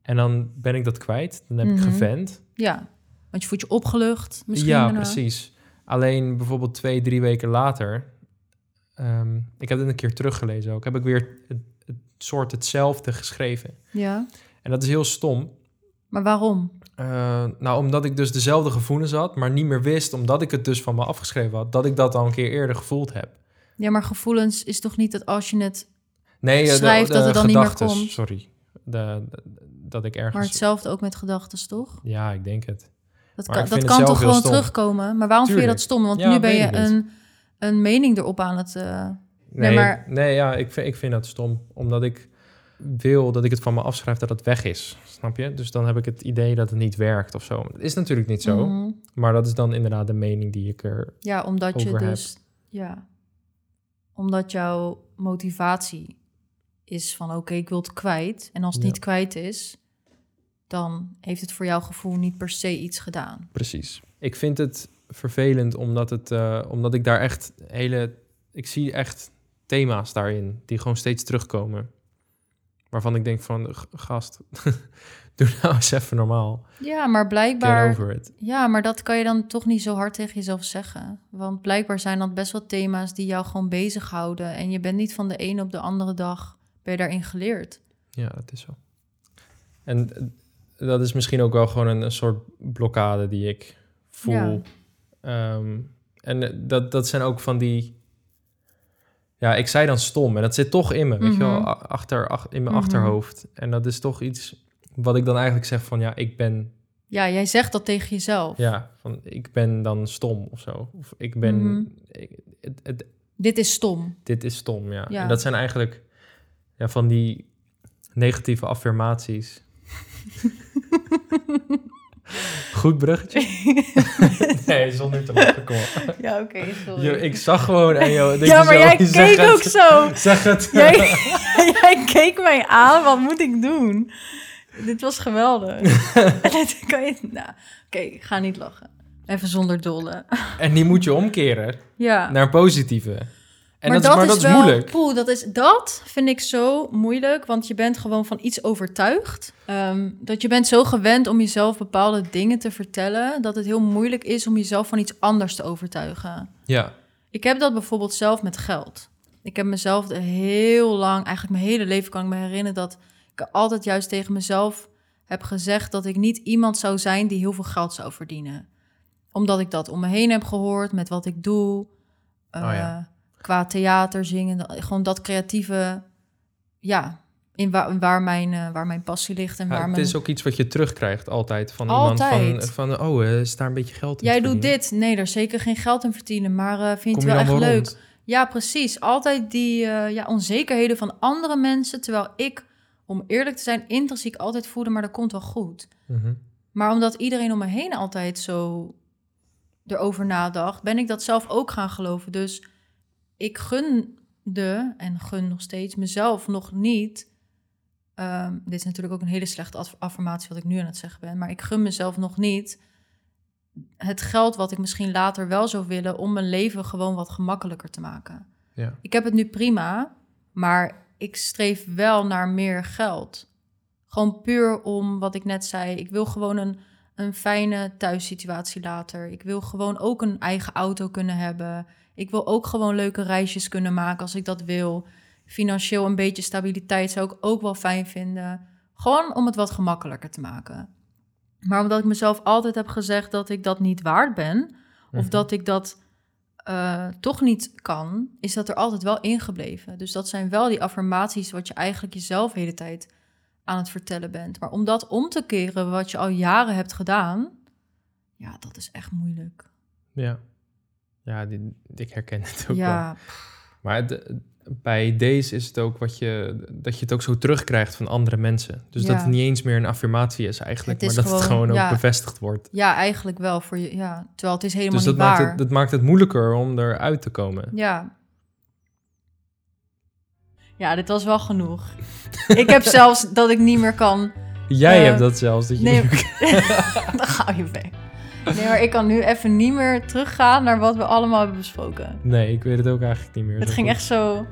S1: En dan ben ik dat kwijt. Dan heb
S2: Mhm.
S1: ik gevent.
S2: ja, want je voelt je opgelucht misschien.
S1: ja,
S2: daarna.
S1: precies. Alleen bijvoorbeeld twee, drie weken later... ehm, ik heb dit een keer teruggelezen ook. Heb ik weer het, het soort hetzelfde geschreven.
S2: Ja,
S1: En dat is heel stom.
S2: maar waarom?
S1: Eh, nou, omdat ik dus dezelfde gevoelens had... maar niet meer wist, omdat ik het dus van me afgeschreven had... dat ik dat al een keer eerder gevoeld heb.
S2: Ja, maar gevoelens is toch niet dat als je het
S1: Nee, eh, de-
S2: Schrijf
S1: de
S2: dat het dan niet meer komt.
S1: Sorry. de, dat ik ergens...
S2: Maar hetzelfde ook met gedachten, toch?
S1: Ja, ik denk het.
S2: Dat
S1: Maar
S2: kan, dat kan toch gewoon terugkomen? Maar waarom vind je dat stom? Want
S1: Ja,
S2: nu ben je een, een mening erop aan het... eh,
S1: Nee,
S2: maar-
S1: nee ja, ik vind, ik vind dat stom. Omdat ik wil dat ik het van me afschrijf dat het weg is. Snap je? Dus dan heb ik het idee dat het niet werkt of zo. Dat is natuurlijk niet zo.
S2: mhm.
S1: Maar dat is dan inderdaad de mening die ik er...
S2: Ja, omdat je
S1: heb.
S2: dus... Ja, omdat jouw motivatie is van... Oké, ik wil het kwijt. En als het
S1: Ja.
S2: niet kwijt is... dan heeft het voor jouw gevoel niet per se iets gedaan.
S1: Precies. Ik vind het vervelend omdat, het, eh, omdat ik daar echt hele... Ik zie echt thema's daarin die gewoon steeds terugkomen. Waarvan ik denk van, "G- gast, doe nou eens even normaal.
S2: Ja, maar
S1: Get
S2: blijkbaar...
S1: over it.
S2: Ja, maar dat kan je dan toch niet zo hard tegen jezelf zeggen. Want blijkbaar zijn dat best wel thema's die jou gewoon bezighouden. En je bent niet van de ene op de andere dag ben je daarin geleerd.
S1: Ja, dat is zo. En eh, dat is misschien ook wel gewoon een, een soort blokkade die ik voel.
S2: Ja.
S1: Ehm, en eh, dat, dat zijn ook van die... Ja, ik zei dan stom en dat zit toch in me, weet je wel,
S2: Mhm.
S1: achter, ach- in mijn
S2: Mhm.
S1: achterhoofd. En dat is toch iets wat ik dan eigenlijk zeg van, ja, ik ben,
S2: Ja, jij zegt dat tegen jezelf.
S1: ja, van, ik ben dan stom of zo. Of ik ben,
S2: Mhm.
S1: ik- het, het,
S2: Dit is stom.
S1: dit is stom, ja.
S2: Ja.
S1: En dat zijn eigenlijk ja, van die negatieve affirmaties. Goed bruggetje? nee, zonder te lachen, kom.
S2: Ja, oké, sorry.
S1: Je, ik zag gewoon dat
S2: ja, maar
S1: zo-
S2: jij keek
S1: het.
S2: ook zo.
S1: Zeg het.
S2: Jij, jij keek mij aan, wat moet ik doen? Dit was geweldig. En kan je... Nou, oké, ga niet lachen. Even zonder dolle.
S1: En die moet je omkeren
S2: Ja.
S1: naar positieve. En dat, is, maar dat is
S2: wel,
S1: moeilijk.
S2: Poeh, dat, is, dat vind ik zo moeilijk, want je bent gewoon van iets overtuigd. Ehm, dat je bent zo gewend om jezelf bepaalde dingen te vertellen, dat het heel moeilijk is om jezelf van iets anders te overtuigen.
S1: Ja,
S2: Ik heb dat bijvoorbeeld zelf met geld. Ik heb mezelf heel lang, eigenlijk mijn hele leven kan ik me herinneren dat ik altijd juist tegen mezelf heb gezegd dat ik niet iemand zou zijn die heel veel geld zou verdienen. Omdat ik dat om me heen heb gehoord met wat ik doe. eh,
S1: Oh ja.
S2: Qua theater, zingen, gewoon dat creatieve, ja, in waar, waar, mijn, eh, waar mijn passie ligt en
S1: Ja,
S2: waar
S1: het
S2: mijn...
S1: is ook iets wat je terugkrijgt altijd. Van
S2: Altijd.
S1: iemand van, van oh, eh, is daar een beetje geld in
S2: Jij doet dit. Nee, daar is zeker geen geld in verdienen, maar eh, vind je het wel echt leuk?
S1: rond?
S2: Ja, precies. Altijd die ja, onzekerheden van andere mensen. Terwijl ik, om eerlijk te zijn, intrinsiek altijd voelde, maar dat komt wel goed.
S1: Mhm.
S2: Maar omdat iedereen om me heen altijd zo erover nadacht, ben ik dat zelf ook gaan geloven. Dus ik gunde, en gun nog steeds, mezelf nog niet. ehm, dit is natuurlijk ook een hele slechte aff- affirmatie wat ik nu aan het zeggen ben. Maar ik gun mezelf nog niet het geld wat ik misschien later wel zou willen om mijn leven gewoon wat gemakkelijker te maken.
S1: Ja.
S2: Ik heb het nu prima, maar ik streef wel naar meer geld. Gewoon puur om wat ik net zei. Ik wil gewoon een, een fijne thuissituatie later. Ik wil gewoon ook een eigen auto kunnen hebben. Ik wil ook gewoon leuke reisjes kunnen maken als ik dat wil. Financieel een beetje stabiliteit zou ik ook wel fijn vinden. Gewoon om het wat gemakkelijker te maken. Maar omdat ik mezelf altijd heb gezegd dat ik dat niet waard ben, of
S1: Mhm.
S2: dat ik dat eh, toch niet kan, is dat er altijd wel ingebleven. Dus dat zijn wel die affirmaties wat je eigenlijk jezelf de hele tijd aan het vertellen bent. Maar om dat om te keren wat je al jaren hebt gedaan, ja, dat is echt moeilijk.
S1: Ja, ja die, ik herken het ook wel.
S2: ja,
S1: Maar het- bij deze is het ook wat je, dat je het ook zo terugkrijgt van andere mensen. Dus dat het niet eens meer een affirmatie is eigenlijk,
S2: is
S1: maar dat het
S2: gewoon-
S1: gewoon ook
S2: ja.
S1: bevestigd wordt.
S2: ja, eigenlijk wel voor je. Ja, terwijl het is helemaal
S1: Dus dat
S2: niet
S1: maakt,
S2: waar.
S1: het, dat maakt het moeilijker om eruit te komen.
S2: Ja. Ja, dit was wel genoeg. ik heb zelfs dat ik niet meer kan.
S1: Jij
S2: Eh,
S1: hebt dat zelfs. Dat je
S2: nee. Dan ga je weg. Nee, maar ik kan nu even niet meer teruggaan naar wat we allemaal hebben besproken.
S1: nee, ik weet het ook eigenlijk niet meer.
S2: Het ging
S1: goed.
S2: echt zo.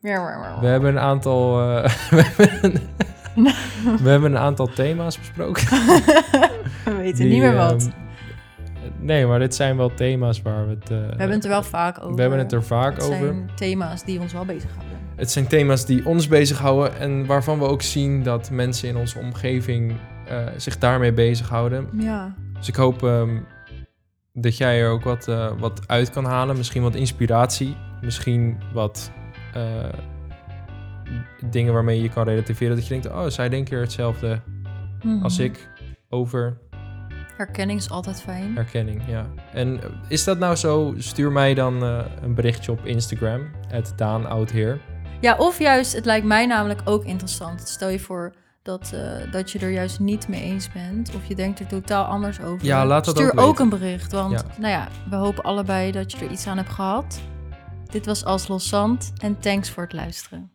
S1: We hebben een aantal, eh, we, hebben een, we hebben een aantal thema's besproken.
S2: We weten
S1: die,
S2: niet meer wat.
S1: ehm, nee, maar dit zijn wel thema's waar we het... eh,
S2: we hebben het er wel vaak over.
S1: we hebben het er vaak
S2: Het
S1: over.
S2: zijn thema's die ons wel bezighouden.
S1: Het zijn thema's die ons bezighouden en waarvan we ook zien dat mensen in onze omgeving eh, zich daarmee bezighouden.
S2: Ja.
S1: Dus ik hoop ehm, dat jij er ook wat, eh, wat uit kan halen. Misschien wat inspiratie, misschien wat, eh, dingen waarmee je kan relativeren. Dat je denkt, oh, zij denken er hetzelfde
S2: Mhm.
S1: als ik over
S2: Herkenning is altijd fijn.
S1: herkenning. Ja. En is dat nou zo? Stuur mij dan een berichtje op Instagram, Daan Oudheer.
S2: Ja, of juist, het lijkt mij namelijk ook interessant. Stel je voor dat, eh, dat je er juist niet mee eens bent. Of je denkt er totaal anders over.
S1: Ja, laat dat
S2: Stuur
S1: ook
S2: ook, een bericht. Want
S1: Ja.
S2: nou ja, we hopen allebei dat je er iets aan hebt gehad. Dit was Als Los Zand en thanks voor het luisteren.